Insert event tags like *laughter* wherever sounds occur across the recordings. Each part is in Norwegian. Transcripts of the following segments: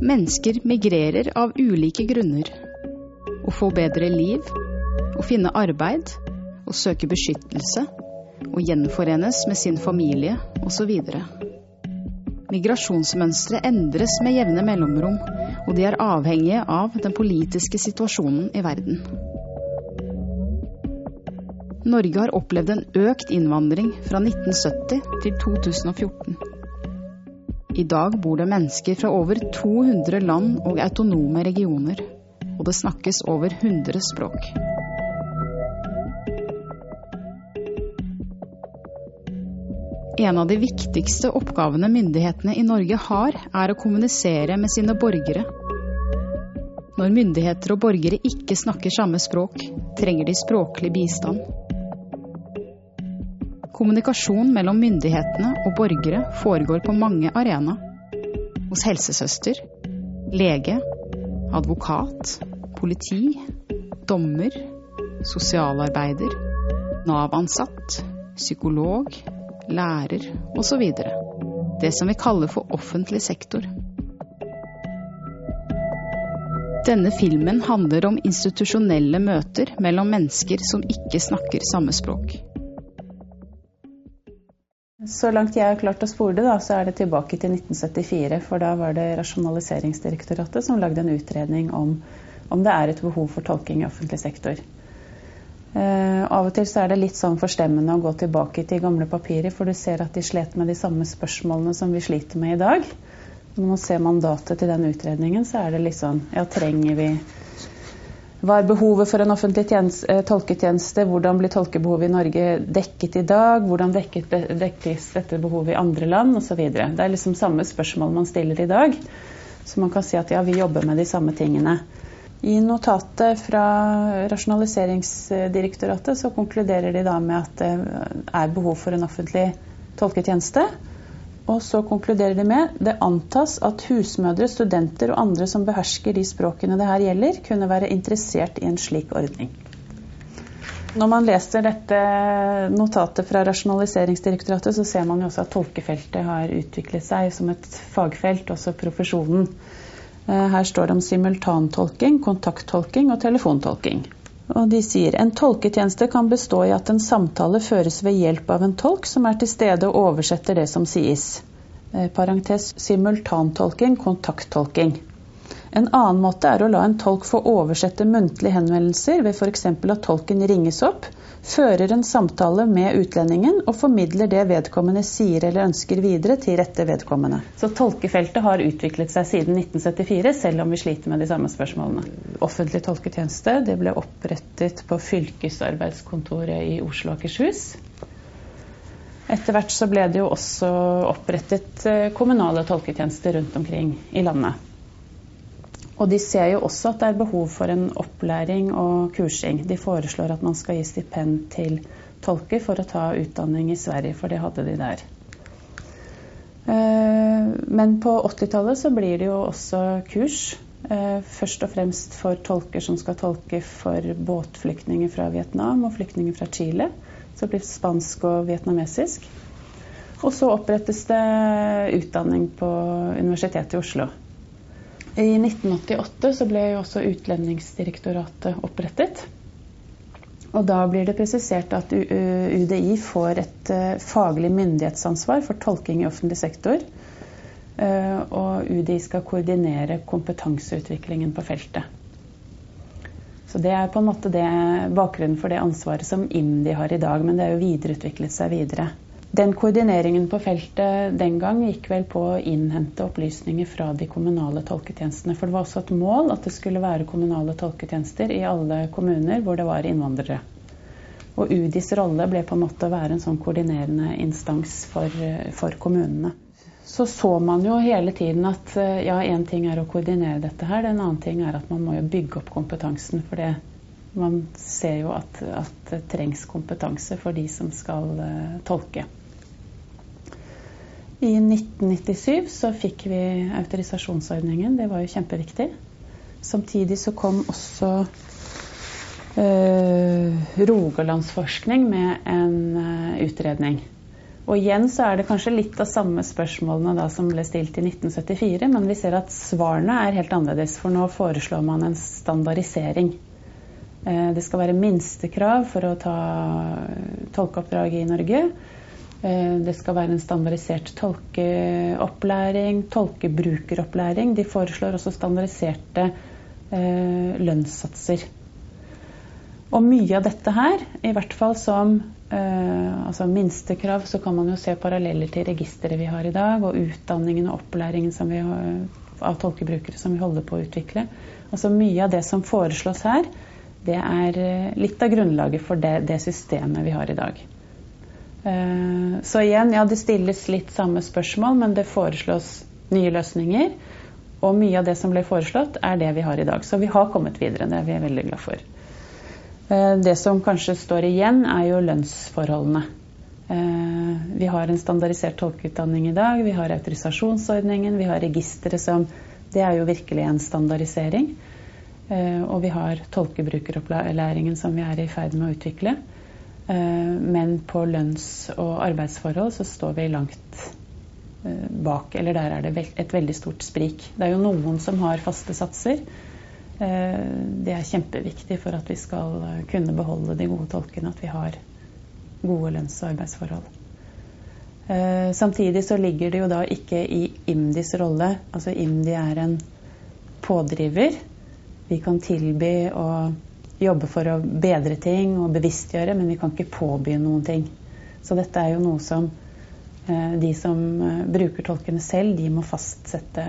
Mennesker migrerer av ulike grunner. Å få bedre liv, å finne arbeid, å søke beskyttelse, å gjenforenes med sin familie osv. Migrasjonsmønstre endres med jevne mellomrom, og de er avhengige av den politiske situasjonen i verden. Norge har opplevd en økt innvandring fra 1970 til 2014. I dag bor det mennesker fra over 200 land og autonome regioner, og det snakkes over 100 språk. En av de viktigste oppgavene myndighetene i Norge har, er å kommunisere med sine borgere. Når myndigheter og borgere ikke snakker samme språk, trenger de språklig bistand. Kommunikasjon mellom myndighetene og borgere foregår på mange arenaer. Hos helsesøster, lege, advokat, politi, dommer, sosialarbeider, Nav-ansatt, psykolog, lærer osv. Det som vi kaller for offentlig sektor. Denne filmen handler om institusjonelle møter mellom mennesker som ikke snakker samme språk. Så langt jeg har klart å spore det, da, så er det tilbake til 1974. For da var det Rasjonaliseringsdirektoratet som lagde en utredning om om det er et behov for tolking i offentlig sektor. Uh, av og til så er det litt sånn forstemmende å gå tilbake til gamle papirer, for du ser at de slet med de samme spørsmålene som vi sliter med i dag. Når man ser mandatet til den utredningen, så er det litt sånn Ja, trenger vi Hva er behovet for en offentlig tjeneste, uh, tolketjeneste? Hvordan blir tolkebehovet i Norge dekket i dag? Hvordan dekket, dekkes dette behovet i andre land? Osv. Det er liksom samme spørsmål man stiller i dag. Så man kan si at ja, vi jobber med de samme tingene. I notatet fra Rasjonaliseringsdirektoratet så konkluderer de da med at det er behov for en offentlig tolketjeneste. Og så konkluderer de med det antas at husmødre, studenter og andre som behersker de språkene det her gjelder, kunne være interessert i en slik ordning. Når man leser dette notatet fra Rasjonaliseringsdirektoratet, så ser man jo også at tolkefeltet har utviklet seg som et fagfelt, også profesjonen. Eh, her står det om simultantolking, kontakttolking og telefontolking. Og de sier en tolketjeneste kan bestå i at en samtale føres ved hjelp av en tolk som er til stede og oversetter det som sies. Eh, parentes simultantolking, kontakttolking. En annen måte er å la en tolk få oversette muntlige henvendelser ved f.eks. at tolken ringes opp, fører en samtale med utlendingen og formidler det vedkommende sier eller ønsker videre til rette vedkommende. Så tolkefeltet har utviklet seg siden 1974, selv om vi sliter med de samme spørsmålene. Offentlig tolketjeneste det ble opprettet på fylkesarbeidskontoret i Oslo og Akershus. Etter hvert så ble det jo også opprettet eh, kommunale tolketjenester rundt omkring i landet. Og de ser jo også at det er behov for en opplæring og kursing. De foreslår at man skal gi stipend til tolker for å ta utdanning i Sverige, for det hadde de der. Eh, men på 80-tallet så blir det jo også kurs. Eh, først og fremst for tolker som skal tolke for båtflyktninger fra Vietnam og flyktninger fra Chile. Så blir det spansk og vietnamesisk. Og så opprettes det utdanning på Universitetet i Oslo. I 1988 så ble jo også Utlendingsdirektoratet opprettet. Og da blir det presisert at UDI får et eh, faglig myndighetsansvar for tolking i offentlig sektor. Eh, og UDI skal koordinere kompetanseutviklingen på feltet. Så Det er på en måte det, bakgrunnen for det ansvaret som IMDi har i dag. Men det har jo videreutviklet seg videre. Den koordineringen på feltet den gang gikk vel på å innhente opplysninger fra de kommunale tolketjenestene. For det var også et mål at det skulle være kommunale tolketjenester i alle kommuner hvor det var innvandrere. Og UDIs rolle ble på en måte å være en sånn koordinerende instans for, for kommunene. Så så man jo hele tiden at ja, én ting er å koordinere dette her, en annen ting er at man må jo bygge opp kompetansen. For det, man ser jo at, at, det trengs kompetanse for de som skal uh, tolke. I 1997 så fikk vi autorisasjonsordningen. Det var jo kjempeviktig. Samtidig så kom også eh, Rogalandsforskning med en uh, utredning. Og igjen så er det kanskje litt av samme spørsmålene da som ble stilt i 1974, men vi ser at svarene er helt annerledes, for nå foreslår man en standardisering. Eh, det skal være minstekrav for å ta tolkeoppdraget i Norge. Eh, det skal være en standardisert tolkeopplæring, tolkebrukeropplæring. De foreslår også standardiserte eh, lønnssatser. Og mye av dette her, i hvert fall som altså minstekrav, så kan man jo se paralleller til registeret vi har i dag, og utdanningen og opplæringen vi, av tolkebrukere som vi holder på å utvikle. Altså Mye av det som foreslås her, det er eh, litt av grunnlaget for det, det systemet vi har i dag. Eh, så igjen, ja, det stilles litt samme spørsmål, men det foreslås nye løsninger. Og mye av det som ble foreslått, er det vi har i dag. Så vi har kommet videre. Det er vi veldig glad for. Eh, det som kanskje står igjen, er jo lønnsforholdene. Vi har en standardisert tolkeutdanning i dag, vi har autorisasjonsordningen, vi har registeret som Det er jo virkelig en standardisering. Eh, og vi har tolkebrukeropplæringen som vi er i ferd med å utvikle. Men på lønns- og arbeidsforhold så står vi langt bak. Eller der er det et veldig stort sprik. Det er jo noen som har faste satser. Eh, det er kjempeviktig for at vi skal eh, kunne beholde de gode tolkene, at vi har gode lønns- og arbeidsforhold. Eh, samtidig så ligger det jo da ikke i IMDis rolle. Altså IMDi er en pådriver. Vi kan tilby å jobbe for å bedre ting og bevisstgjøre, men vi kan ikke påby noen ting. Så dette er jo noe som de som bruker tolkene selv, de må fastsette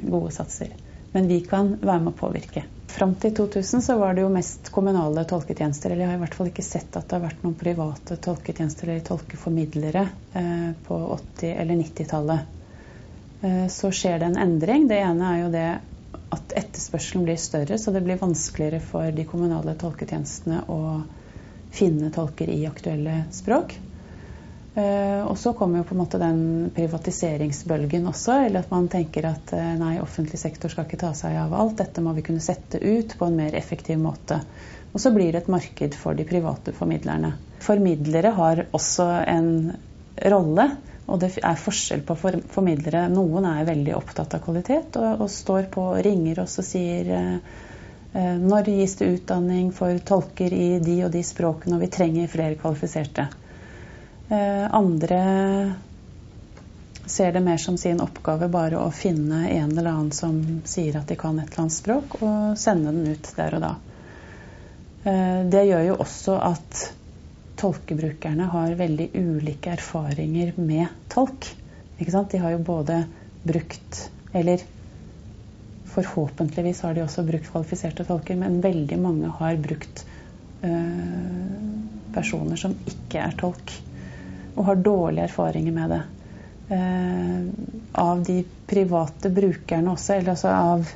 gode satser. Men vi kan være med å påvirke. Fram til 2000 så var det jo mest kommunale tolketjenester. Eller jeg har i hvert fall ikke sett at det har vært noen private tolketjenester eller tolkeformidlere eh, på 80- eller 90-tallet. Eh, så skjer det en endring. Det ene er jo det at etterspørselen blir større, så det blir vanskeligere for de kommunale tolketjenestene å finne tolker i aktuelle språk. Eh, og så kommer jo på en måte den privatiseringsbølgen også, eller at man tenker at eh, nei, offentlig sektor skal ikke ta seg av alt, dette må vi kunne sette ut på en mer effektiv måte. Og så blir det et marked for de private formidlerne. Formidlere har også en rolle, og det er forskjell på formidlere. Noen er veldig opptatt av kvalitet og, og står på og ringer oss og sier eh, når gis det utdanning for tolker i de og de språkene, og vi trenger flere kvalifiserte. Eh, andre ser det mer som sin oppgave bare å finne en eller annen som sier at de kan et eller annet språk, og sende den ut der og da. Eh, det gjør jo også at tolkebrukerne har veldig ulike erfaringer med tolk. De har jo både brukt Eller forhåpentligvis har de også brukt kvalifiserte tolker, men veldig mange har brukt øh, personer som ikke er tolk og har dårlige erfaringer med det. Eh, av de private brukerne også, eller altså av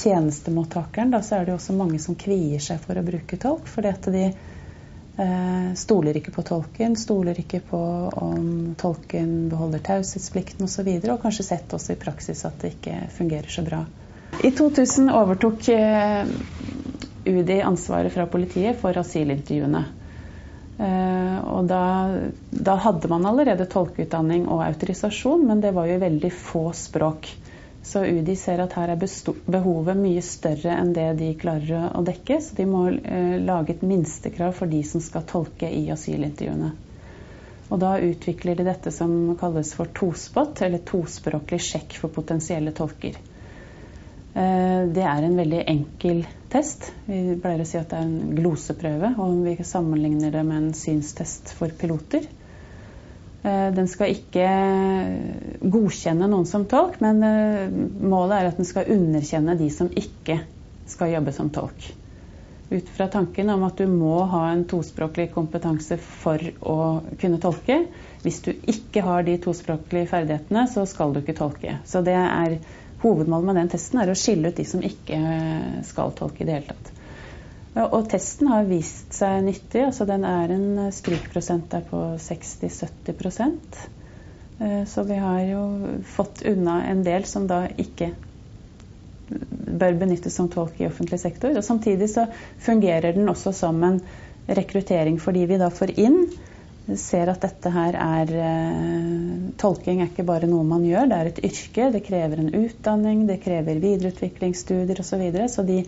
tjenestemottakeren, da, så er det jo også mange som kvier seg for å bruke tolk. Fordi at de stoler ikke på tolken, stoler ikke på om tolken beholder taushetsplikten osv. Og, så videre, og kanskje sett også i praksis at det ikke fungerer så bra. I 2000 overtok eh, UDI ansvaret fra politiet for asylintervjuene. Eh, og da, da, hadde man allerede tolkeutdanning og autorisasjon, men det var jo veldig få språk. Så UDI ser at her er behovet mye større enn det de klarer å dekke. Så de må eh, lage et minstekrav for de som skal tolke i asylintervjuene. Og da utvikler de dette som kalles for tospot, eller tospråklig sjekk for potensielle tolker. Eh, det er en veldig enkel test. Vi pleier å si at det er en gloseprøve, og vi sammenligner det med en synstest for piloter. Eh, den skal ikke godkjenne noen som tolk, men eh, målet er at den skal underkjenne de som ikke skal jobbe som tolk. Ut fra tanken om at du må ha en tospråklig kompetanse for å kunne tolke. Hvis du ikke har de tospråklige ferdighetene, så skal du ikke tolke. Så det er Hovedmålet med den testen er å skille ut de som ikke skal tolke i det hele tatt. Og testen har vist seg nyttig. altså Den er en strykprosent der på 60-70 eh, Så vi har jo fått unna en del som da ikke bør benyttes som tolk i offentlig sektor. Og samtidig så fungerer den også som en rekruttering fordi vi da får inn ser at dette her er Tolking er ikke bare noe man gjør, det er et yrke. Det krever en utdanning, det krever videreutviklingsstudier osv. Så, videre. så de,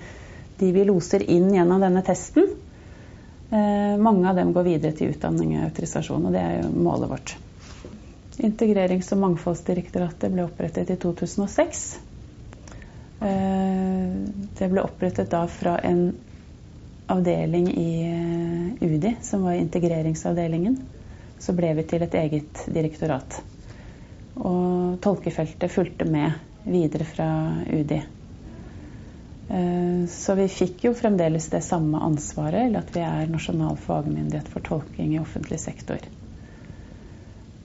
de vi loser inn gjennom denne testen, mange av dem går videre til utdanning og autorisasjon, og det er jo målet vårt. Integrerings- og mangfoldsdirektoratet ble opprettet i 2006. Eh, det ble opprettet da fra en avdeling i eh, UDI, som var integreringsavdelingen. Så ble vi til et eget direktorat. Og tolkefeltet fulgte med videre fra UDI. Eh, så vi fikk jo fremdeles det samme ansvaret, eller at vi er nasjonal fagmyndighet for tolking i offentlig sektor.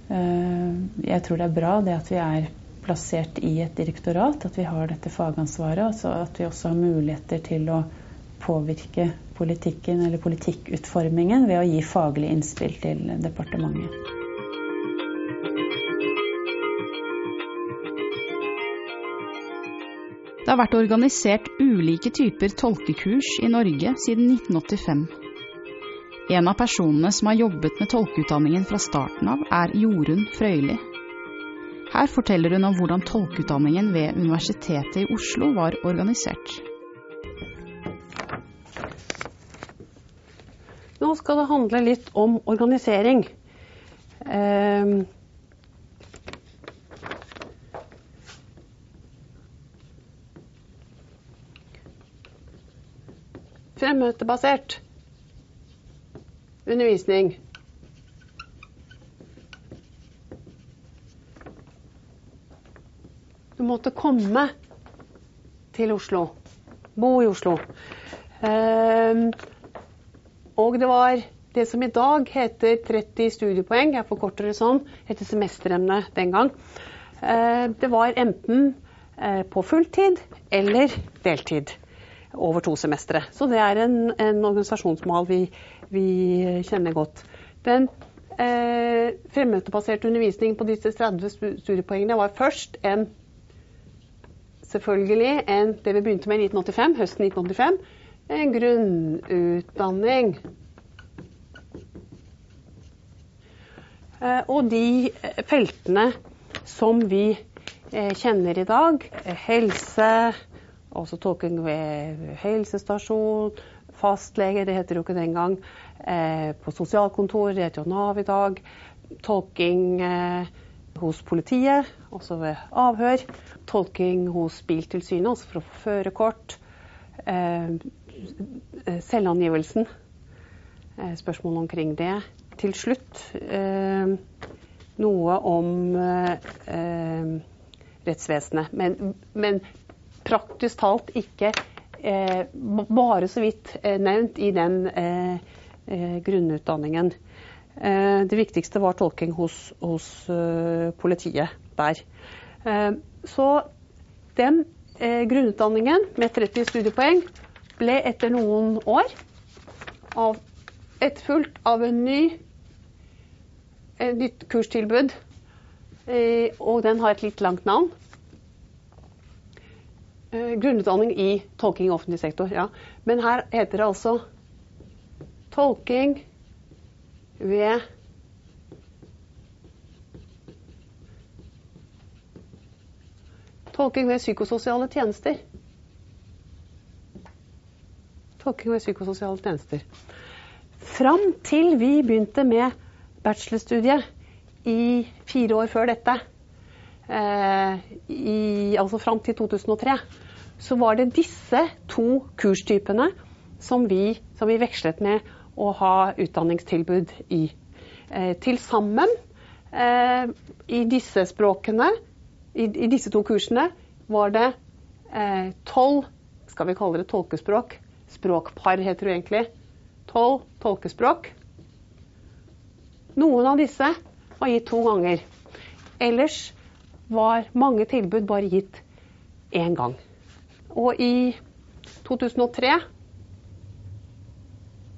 Eh, jeg tror det er bra det at vi er plassert i et direktorat, at vi har dette fagansvaret. Altså at vi også har muligheter til å påvirke politikken eller politikkutformingen ved å gi faglige innspill til departementet. Det har vært organisert ulike typer tolkekurs i Norge siden 1985. En av personene som har jobbet med tolkeutdanningen fra starten av, er Jorunn Frøyli. Her forteller hun om hvordan tolkeutdanningen ved Universitetet i Oslo var organisert. Nå skal det handle litt om organisering. Eh, fremmøtebasert undervisning. Du måtte komme til Oslo. Bo i Oslo. Um, og det var det som i dag heter 30 studiepoeng, jeg forkorter det sånn, etter semesteremne den gang. Uh, det var enten uh, på fulltid eller deltid over to semestre. Så det er en, en organisasjonsmal vi, vi, kjenner godt. Den eh, fremmøtebaserte undervisningen på disse 30 studiepoengene var først en selvfølgelig en, det vi begynte med i 1985, høsten 1985, en grunnutdanning. Eh, og de feltene som vi eh, kjenner i dag, helse, også tolking ved helsestasjon, fastlege, det heter jo ikke den gang. Eh, på sosialkontor, det heter jo Nav i dag. Tolking eh, hos politiet, også ved avhør. Tolking hos Biltilsynet, også for å få førerkort. Eh, selvangivelsen. Eh, spørsmål omkring det. Til slutt noe om rettsvesenet. Men, men praktisk talt ikke eh, bare så vidt eh, nevnt i den eh, eh grunnutdanningen. Det viktigste var tolking hos, hos politiet der. så den grunnutdanningen med 30 studiepoeng ble etter noen år av etterfulgt av en ny, et nytt kurstilbud. og den har et litt langt navn. Eh, grunnutdanning i tolking i offentlig sektor, ja. Men her heter det altså tolking ved Tolking ved psykososiale tjenester. Tolking ved psykososiale tjenester. Fram til vi begynte med bachelorstudiet i fire år før dette, i, altså fram til 2003, så var det disse to kurstypene som vi, som vi vekslet med å ha utdanningstilbud i. Eh, Til sammen eh, i disse språkene, i, i, disse to kursene, var det eh, tolv eh, skal vi kalle det tolkespråk. Språkpar heter det egentlig. Tolv tolkespråk. Noen av disse var gitt to ganger. Ellers var mange tilbud bare gitt én gang. Og i 2003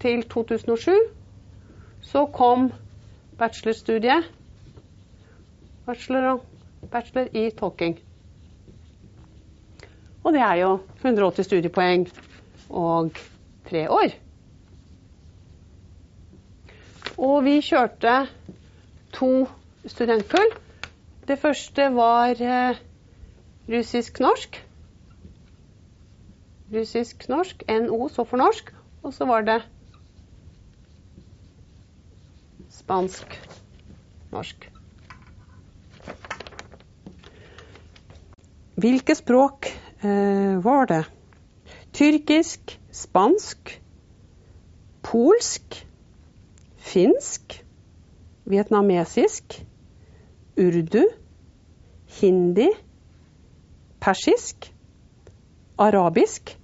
til 2007 så kom bachelorstudiet bachelor, bachelor i tolking. Og det er jo 180 studiepoeng og tre år. Og vi kjørte to studentkull. Det første var eh, russisk-norsk. Russisk-norsk, NO så for norsk. Og så var det spansk-norsk. Hvilke språk eh, var det? Tyrkisk, spansk, polsk, finsk, vietnamesisk, urdu, hindi, persisk, arabisk,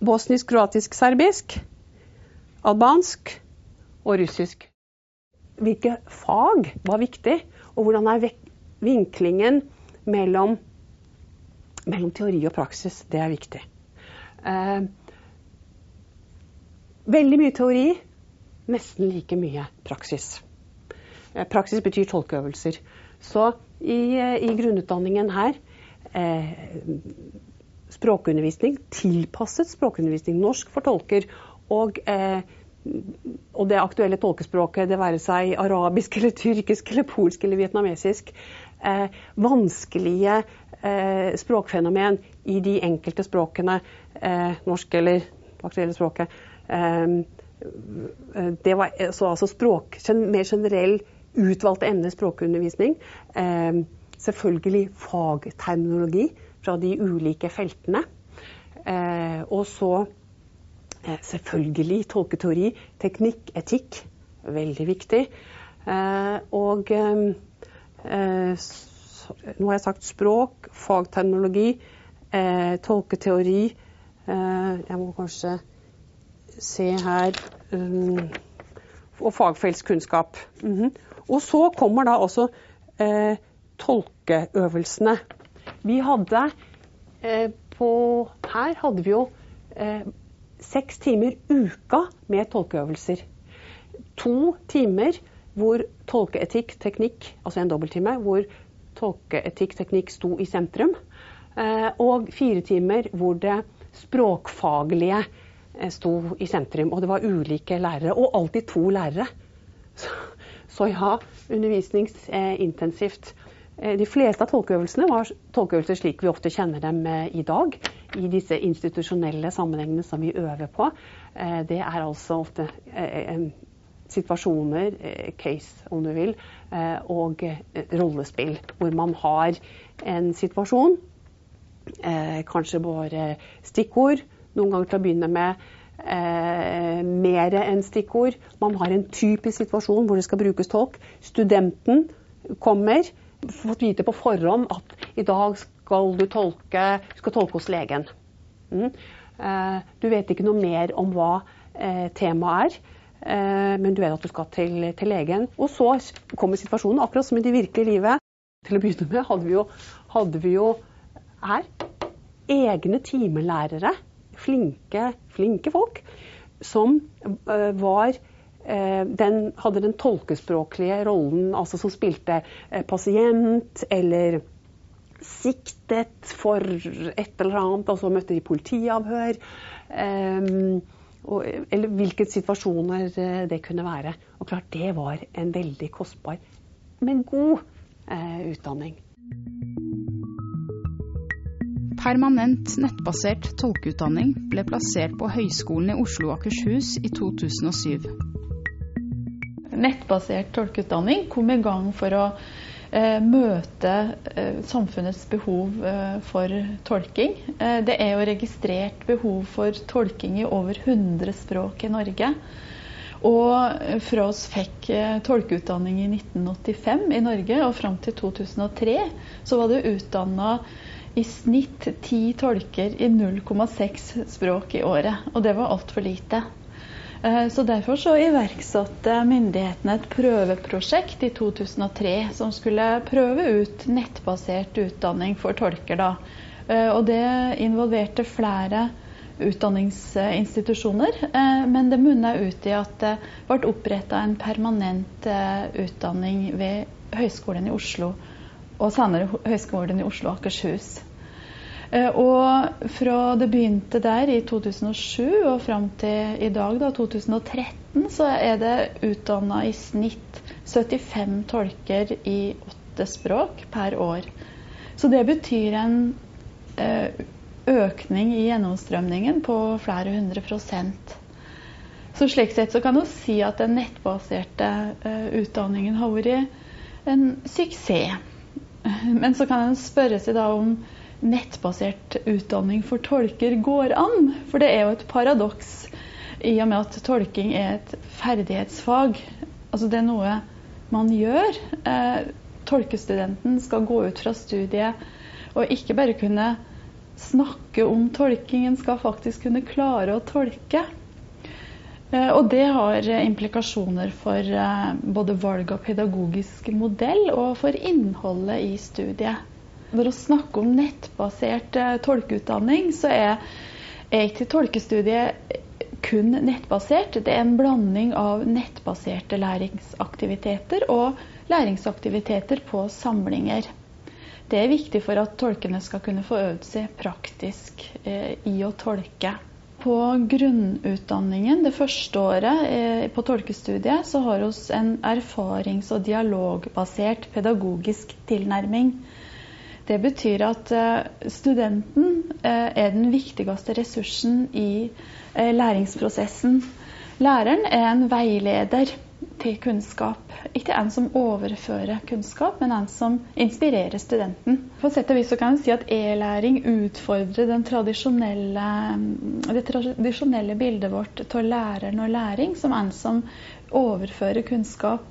bosnisk, kroatisk, serbisk, albansk og russisk. Hvilke fag var viktig, og hvordan er vinklingen mellom mellom teori og praksis. Det er viktig. Eh, veldig mye teori, nesten like mye praksis. Eh, praksis betyr tolkeøvelser. Så i, eh, i grunnutdanningen her eh, språkundervisning, tilpasset språkundervisning, norsk for tolker. Og, eh, og det aktuelle tolkespråket, det være seg arabisk eller tyrkisk eller polsk eller vietnamesisk. Eh, vanskelige eh, språkfenomen i de enkelte språkene, norsk eller aktuelle språket. Det var så altså språk, mer generell utvalgte emner språkundervisning. Eh, selvfølgelig fagterminologi fra de ulike feltene. Eh, og så selvfølgelig tolketeori, teknikk, etikk. Veldig viktig. og nå har jeg sagt språk, fagterminologi, eh, tolketeori. Eh, jeg må kanskje se her Og fagfeltskunnskap. Og så kommer da også eh, tolkeøvelsene. Vi hadde eh, på Her hadde vi jo eh, seks timer uka med tolkeøvelser. To timer hvor tolkeetikk, teknikk, altså en dobbelttime, hvor tolkeetikk-teknikk sto i sentrum. Eh, og fire timer hvor det språkfaglige eh, sto i sentrum. Og det var ulike lærere, og alltid to lærere. Så, ja, undervisningsintensivt. Eh, de fleste av tolkeøvelsene var tolkeøvelser slik vi ofte kjenner dem i dag. I disse institusjonelle sammenhengene som vi øver på. Det er altså ofte situasjoner, case om du vil, Eh, og eh, rollespill, hvor man har en situasjon, eh, kanskje bare stikkord, noen ganger til å begynne med eh, mer enn stikkord. Man har en typisk situasjon hvor det skal brukes tolk. Studenten kommer, fått vite på forhånd at i dag skal du tolke, skal tolke hos legen. Mm. Eh, du vet ikke noe mer om hva eh, temaet er. Eh, men du vet at du skal til, til, legen. Og så kommer situasjonen, akkurat som i det virkelige livet. Til å begynne med hadde vi jo, hadde vi jo her egne timelærere, flinke, flinke folk, som uh, var uh, den, hadde den tolkespråklige rollen, altså som spilte uh, pasient eller siktet for et eller annet, altså møtte de politiavhør. Eller hvilke situasjoner eh, det kunne være. Og klart det var en veldig kostbar, men god eh, utdanning. Permanent nettbasert tolkeutdanning ble plassert på Høgskolen i Oslo og Akershus i 2007. Nettbasert tolkeutdanning kom i gang for å Eh, møte eh, samfunnets behov eh, for tolking. Det er jo registrert behov for tolking i over 100 språk i Norge. Og fra oss fikk tolkeutdanning i 1985 i Norge og fram til 2003, så var det utdanna i snitt ti tolker i 0,6 språk i året. Og det var altfor lite. Eh, så Derfor så iverksatte myndighetene et prøveprosjekt i 2003 som skulle prøve ut nettbasert utdanning for tolker. Da. Eh, og Det involverte flere utdanningsinstitusjoner, eh, men det munna ut i at det ble oppretta en permanent utdanning ved Høgskolen i Oslo og senere Høgskolen i Oslo og Akershus. Eh, og fra det begynte der i 2007 og fram til i dag, da, 2013, så er det utdanna i snitt 75 tolker i åtte språk per år. Så det betyr en eh, økning i gjennomstrømningen på flere hundre prosent. Så slik sett så kan du si at den nettbaserte uh, utdanningen har vært en suksess. *laughs* Men så kan en spørre seg da om nettbasert utdanning for tolker går an. For det er jo et paradoks i og med at tolking er et ferdighetsfag. Altså det er noe man gjør. Eh, tolkestudenten skal gå ut fra studiet og ikke bare kunne snakke om tolkingen, skal faktisk kunne klare å tolke. Eh, og det har implikasjoner for eh, både valg av pedagogisk modell og for innholdet i studiet. For å snakke om nettbasert eh, tolkeutdanning, så er, er ikke tolkestudiet kun nettbasert. Det er en blanding av nettbaserte læringsaktiviteter og læringsaktiviteter på samlinger. Det er viktig for at tolkene skal kunne få øvd seg praktisk eh, i å tolke. På grunnutdanningen det første året eh, på tolkestudiet så har vi en erfarings- og dialogbasert pedagogisk tilnærming. Det betyr at eh, studenten eh, er den viktigste ressursen i læringsprosessen. Læreren er en veileder til kunnskap. Ikke en som overfører kunnskap, men en som inspirerer studenten. På sett og vis så kan vi si at e-læring utfordrer tradisjonelle, det tradisjonelle bildet vårt av læreren og læring som en som overfører kunnskap.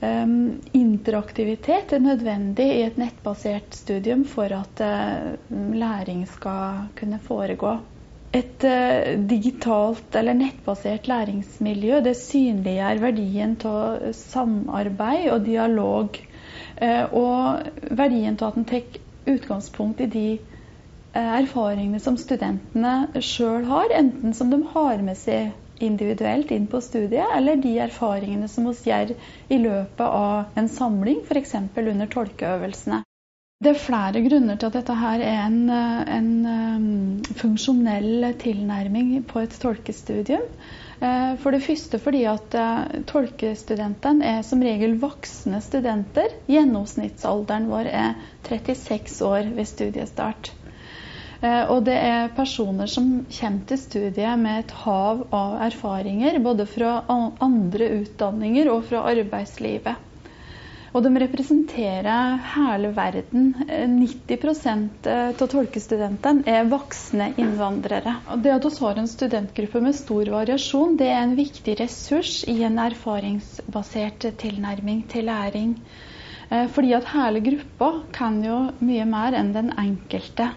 Um, interaktivitet er nødvendig i et nettbasert studium for at uh, læring skal kunne foregå. Et uh, digitalt eller nettbasert læringsmiljø det synliggjør verdien av samarbeid og dialog. Uh, og verdien av at en tar utgangspunkt i de uh, erfaringene som studentene sjøl har, enten som de har med seg individuelt inn på studiet, eller de erfaringene som vi gjør i løpet av en samling, f.eks. under tolkeøvelsene. Det er flere grunner til at dette her er en, en um, funksjonell tilnærming på et tolkestudium. Uh, for det første fordi at tolkestudentene er som regel voksne studenter. Gjennomsnittsalderen vår er 36 år ved studiestart. Og det er personer som kommer til studiet med et hav av erfaringer, både fra andre utdanninger og fra arbeidslivet. Og de representerer hele verden. 90% av tolkestudentene er voksne innvandrere. Og det at vi har en studentgruppe med stor variasjon, det er en viktig ressurs i en erfaringsbasert tilnærming til læring. Eh, fordi at hele gruppa kan jo mye mer enn den enkelte.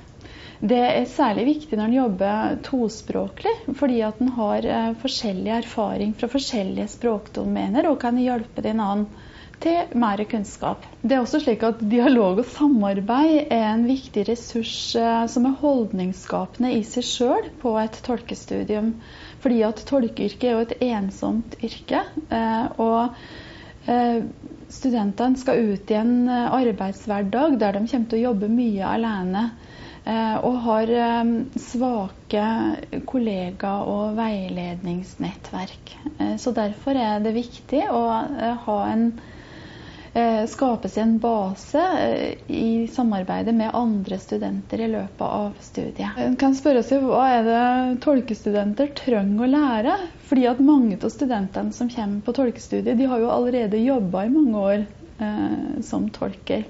Det er særlig viktig når en jobber tospråklig, fordi at en har eh, forskjellig erfaring fra forskjellige språkdomener og kan hjelpe den annen til mer kunnskap. Det er også slik at Dialog og samarbeid er en viktig ressurs eh, som er holdningsskapende i seg sjøl på et tolkestudium. Fordi at tolkeyrket er jo et ensomt yrke. Eh, og eh, studentene skal ut i en arbeidshverdag der de kommer til å jobbe mye alene. Og har svake kollegaer og veiledningsnettverk. Så derfor er det viktig å ha en Eh, skape en base eh, i samarbeidet med andre studenter i løpet av studiet. En kan spørre seg hva er det tolkestudenter trenger å lære? Fordi at mange av studentene som kommer på tolkestudiet, de har jo allerede jobba i mange år eh, som tolker.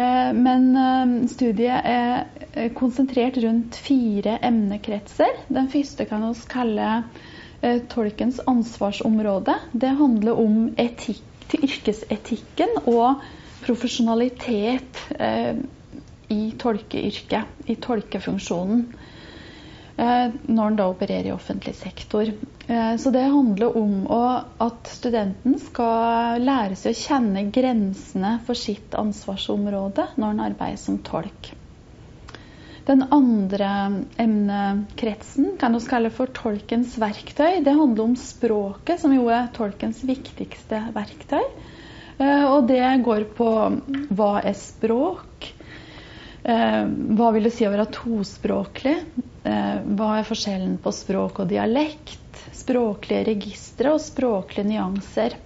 Eh, men studiet er konsentrert rundt fire emnekretser. Den første kan vi kalle tolkens ansvarsområde. Det handler om etikk til yrkesetikken og profesjonalitet eh, i tolkeyrket, i tolkefunksjonen, eh, når en da opererer i offentlig sektor. Eh, så det handler om å, at studenten skal lære seg å kjenne grensene for sitt ansvarsområde når en arbeider som tolk. Den andre emnekretsen kan vi kalle for tolkens verktøy. Det handler om språket, som jo er tolkens viktigste verktøy. Eh, og det går på hva er språk? Eh, hva vil det si å være tospråklig? Eh, hva er forskjellen på språk og dialekt? Språklige registre og språklige nyanser.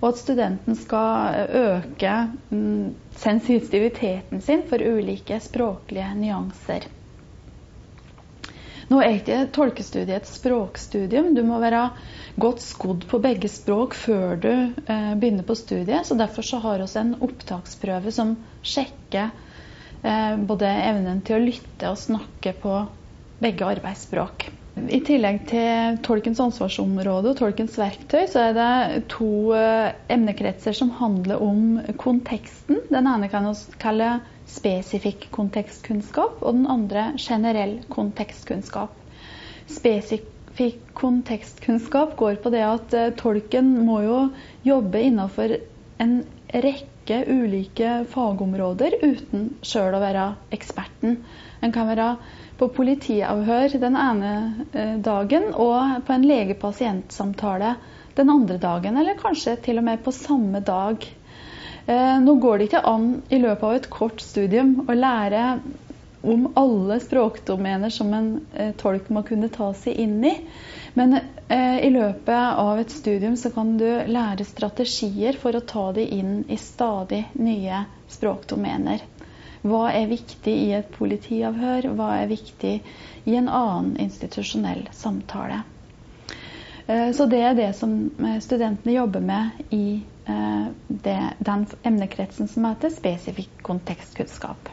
Og at studenten skal øke mm, sensitiviteten sin for ulike språklige nyanser. Nå er ikke tolkestudiet et språkstudium. Du må være godt skodd på begge språk før du eh, begynner på studiet. så Derfor så har vi en opptaksprøve som sjekker Eh, både evnen til å lytte og snakke på begge arbeidsspråk. I tillegg til tolkens ansvarsområde og tolkens verktøy, så er det to eh, emnekretser som handler om konteksten. Den ene kan vi kalle spesifikk kontekstkunnskap, og den andre generell kontekstkunnskap. Spesifikk kontekstkunnskap går på det at eh, tolken må jo jobbe innenfor en rekke rekke ulike fagområder uten sjøl å være eksperten. En kan være på politiavhør den ene eh, dagen og på en lege-pasient-samtale den andre dagen, eller kanskje til og med på samme dag. Eh, nå går det ikke an i løpet av et kort studium å lære om alle språkdomener som en eh, tolk må kunne ta seg inn i. Men eh, i løpet av et studium så kan du lære strategier for å ta de inn i stadig nye språkdomener. Hva er viktig i et politiavhør? Hva er viktig i en annen institusjonell samtale? Eh, så det er det som eh, studentene jobber med i eh, det, den emnekretsen som heter spesifikk kontekstkunnskap.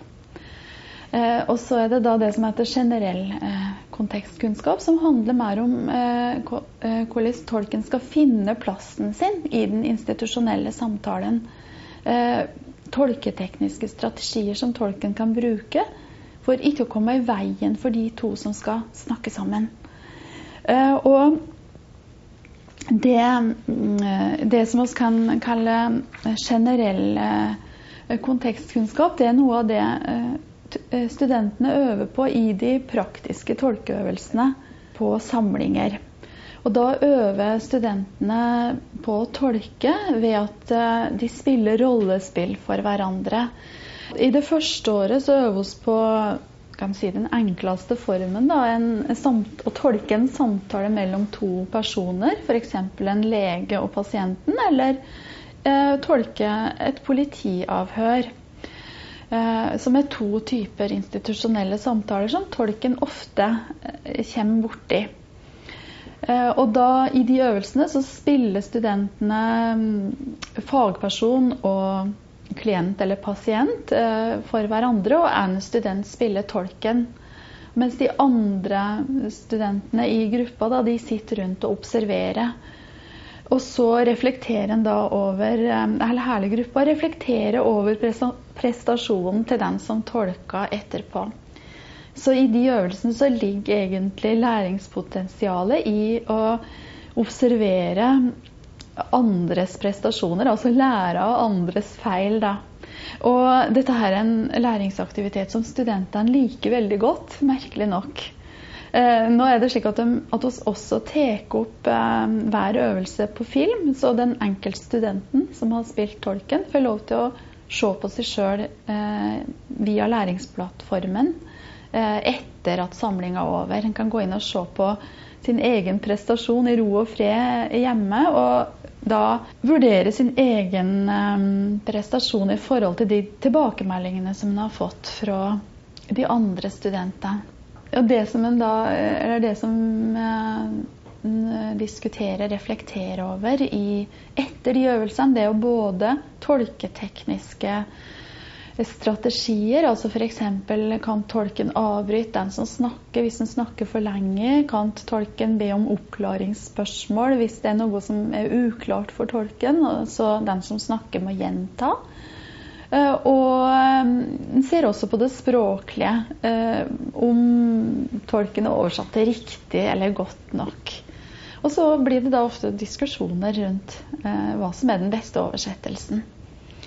Eh, og så er det da det som heter generell eh, kontekstkunnskap, som handler mer om eh, hvordan tolken skal finne plassen sin i den institusjonelle samtalen. Tolketekniske strategier som tolken kan bruke for ikke å komme i veien for de to som skal snakke sammen. Og det, mm, det, som vi kan kalle generell kontekstkunnskap, det er noe av det studentene øver på i de praktiske tolkeøvelsene på samlinger. Og da øver studentene på å tolke ved at eh, de spiller rollespill for hverandre. I det første året så øver vi på si, den enkleste formen. Da, en, å tolke en samtale mellom to personer, f.eks. en lege og pasienten, eller eh, tolke et politiavhør. Eh, som er to typer institusjonelle samtaler som tolken ofte eh, kommer borti. Eh, og da, I de øvelsene så spiller studentene mm, fagperson og klient eller pasient for hverandre, og en student spiller tolken. Mens de andre studentene i gruppa da, de sitter rundt og observerer. Og så reflekterer en da over Eller hele gruppa reflekterer over prestasjonen til den som tolka etterpå. Så i de øvelsene så ligger egentlig læringspotensialet i å observere andres prestasjoner, altså lære av andres feil. da. Og dette her er en læringsaktivitet som studentene liker veldig godt, merkelig nok. Eh, nå er det slik at, de, at oss også tar opp eh, hver øvelse på film, så den enkelte studenten som har spilt tolken, får lov til å se på seg sjøl eh, via læringsplattformen eh, etter at samlinga er over. En kan gå inn og se på sin egen prestasjon i ro og fred hjemme. og da vurdere sin egen eh, prestasjon i forhold til de tilbakemeldingene som en har fått fra de andre studentene. Og det som en da, eller det som en diskuterer, reflekterer over i, etter de øvelsene, det er jo både tolketekniske strategier. altså F.eks. kan tolken avbryte den som snakker hvis den snakker for lenge. Kan tolken be om oppklaringsspørsmål hvis det er noe som er uklart for tolken. Så den som snakker, må gjenta. Eh, og en ser også på det språklige, eh, om tolken er oversatt til riktig eller godt nok. Og så blir det da ofte diskusjoner rundt eh, hva som er den beste oversettelsen.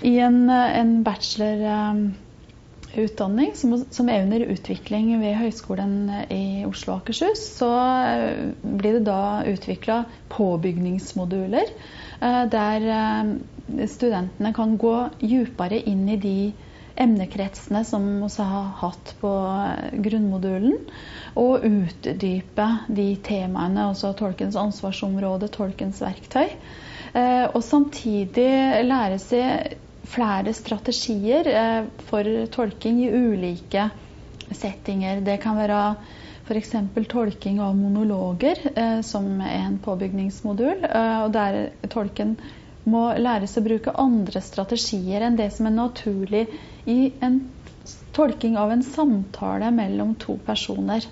I en, en bachelorutdanning som, som, er under utvikling ved Høgskolen i Oslo og Akershus, så blir det da utvikla påbygningsmoduler der studentene kan gå dypere inn i de emnekretsene som vi har hatt på grunnmodulen, og utdype de temaene, altså tolkens ansvarsområde, tolkens verktøy. Og samtidig lære seg flere strategier for tolking i ulike settinger. Det kan være f.eks. tolking av monologer, eh, som er en påbygningsmodul. Eh, og der tolken må læres å bruke andre strategier enn det som er naturlig i en tolking av en samtale mellom to personer.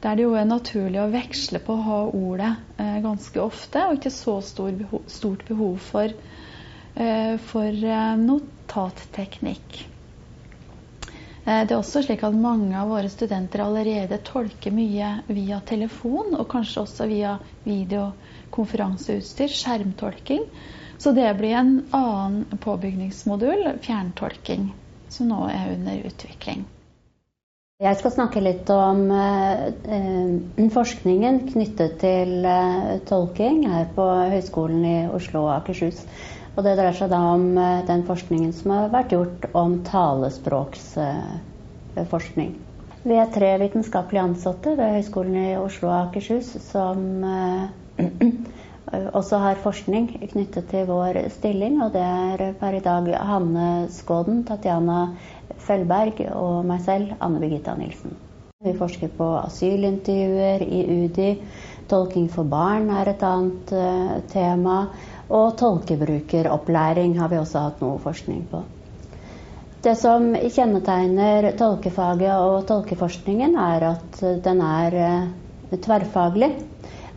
Der det jo er naturlig å veksle på å ha ordet eh, ganske ofte, og ikke så stort behov for, for notatteknikk. Eh, det er også slik at mange av våre studenter allerede tolker mye via telefon, og kanskje også via videokonferanseutstyr, skjermtolking. Så det blir en annen påbygningsmodul, fjerntolking, som nå er under utvikling. Jeg skal snakke litt om eh, forskningen knyttet til eh, tolking her på Høgskolen i Oslo og Akershus. Og det dreier seg da om eh, den forskningen som har vært gjort om talespråksforskning. Vi er tre vitenskapelige ansatte ved Høgskolen i Oslo og Akershus som eh, *clears throat* også har forskning knyttet til vår stilling. Og det er per i dag Hanne Skåden, Tatjana Fellberg og meg selv, Anne Birgitta Nilsen. Vi forsker på asylintervjuer i UDI. Tolking for barn er et annet uh, tema. Og tolkebrukeropplæring har vi også hatt noe forskning på. Det som kjennetegner tolkefaget og tolkeforskningen, er at den er eh, tverrfaglig.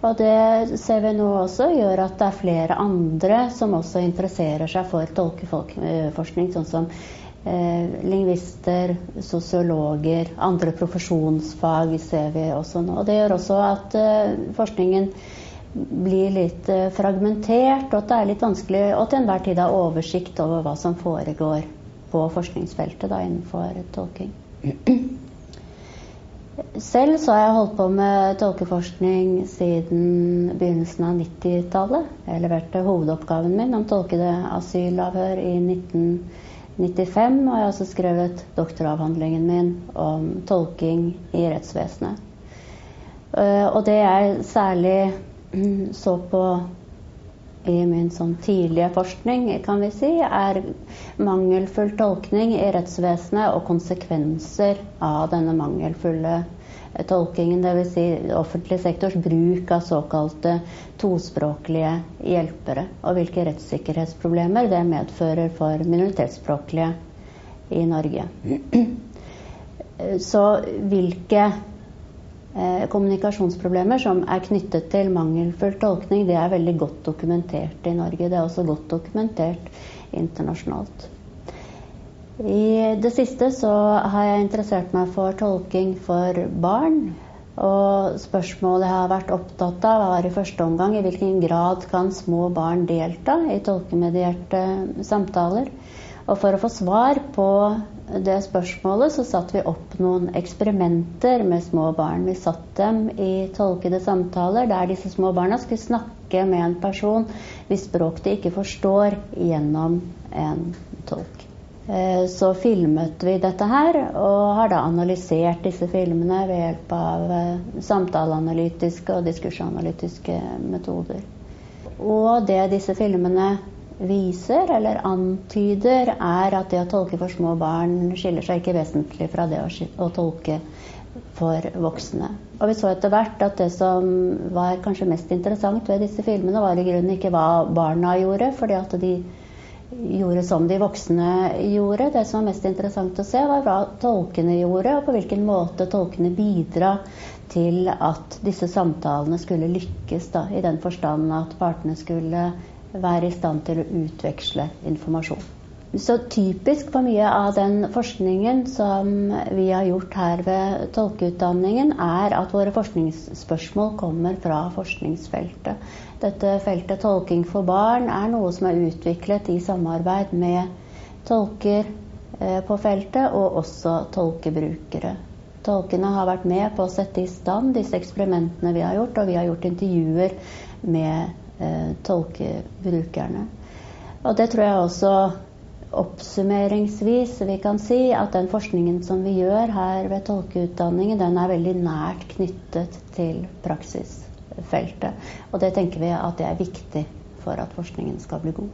Og det ser vi nå også gjør at det er flere andre som også interesserer seg for tolkeforskning, sånn som eh, lingvister, sosiologer, andre profesjonsfag ser vi også nå. Og det gjør også at eh, forskningen blir litt eh, fragmentert, og at det er litt vanskelig å til enhver tid ha oversikt over hva som foregår på forskningsfeltet da, innenfor tolking. *clears throat* Selv så har jeg holdt på med tolkeforskning siden begynnelsen av 90-tallet. Jeg leverte hovedoppgaven min om tolkede asylavhør i 1995, og jeg har også skrevet doktoravhandlingen min om tolking i rettsvesenet. Eh, og det er særlig så på i min sånn tidlige forskning, kan vi si, er mangelfull tolkning i rettsvesenet og konsekvenser av denne mangelfulle tolkingen. Dvs. Si offentlig sektors bruk av såkalte tospråklige hjelpere. Og hvilke rettssikkerhetsproblemer det medfører for minoritetsspråklige i Norge. *clears throat* Så hvilke kommunikasjonsproblemer som er knyttet til mangelfull tolkning, det er veldig godt dokumentert i Norge. Det er også godt dokumentert internasjonalt. I det siste så har jeg interessert meg for tolking for barn. Og spørsmålet jeg har vært opptatt av, var i første omgang i hvilken grad kan små barn delta i tolkemedierte samtaler. Og for å få svar på det spørsmålet, så satte vi opp noen eksperimenter med små barn. Vi satt dem i tolkede samtaler der disse små barna skulle snakke med en person hvis språk de ikke forstår, gjennom en tolk. Eh, så filmet vi dette her, og har da analysert disse filmene ved hjelp av eh, samtaleanalytiske og diskursanalytiske metoder. Og det disse filmene viser eller antyder, er at det å tolke for små barn skiller seg ikke vesentlig fra det å, tolke for voksne. Og vi så etter hvert at det som var kanskje mest interessant ved disse filmene, var i grunnen ikke hva barna gjorde, fordi at de gjorde som de voksne gjorde. Det som var mest interessant å se, var hva tolkene gjorde, og på hvilken måte tolkene bidra til at disse samtalene skulle lykkes, da, i den forstand at partene skulle være i stand til å utveksle informasjon. Så typisk for mye av den forskningen som vi har gjort her ved tolkeutdanningen, er at våre forskningsspørsmål kommer fra forskningsfeltet. Dette feltet tolking for barn er noe som er utviklet i samarbeid med tolker eh, på feltet, og også tolkebrukere. Tolkene har vært med på å sette i stand disse eksperimentene vi har gjort, og vi har gjort intervjuer med eh, tolkebrukerne. Og det tror jeg også oppsummeringsvis vi kan si at den forskningen som vi gjør her ved tolkeutdanningen, den er veldig nært knyttet til praksisfeltet. Og det tenker vi at det er viktig for at forskningen skal bli god.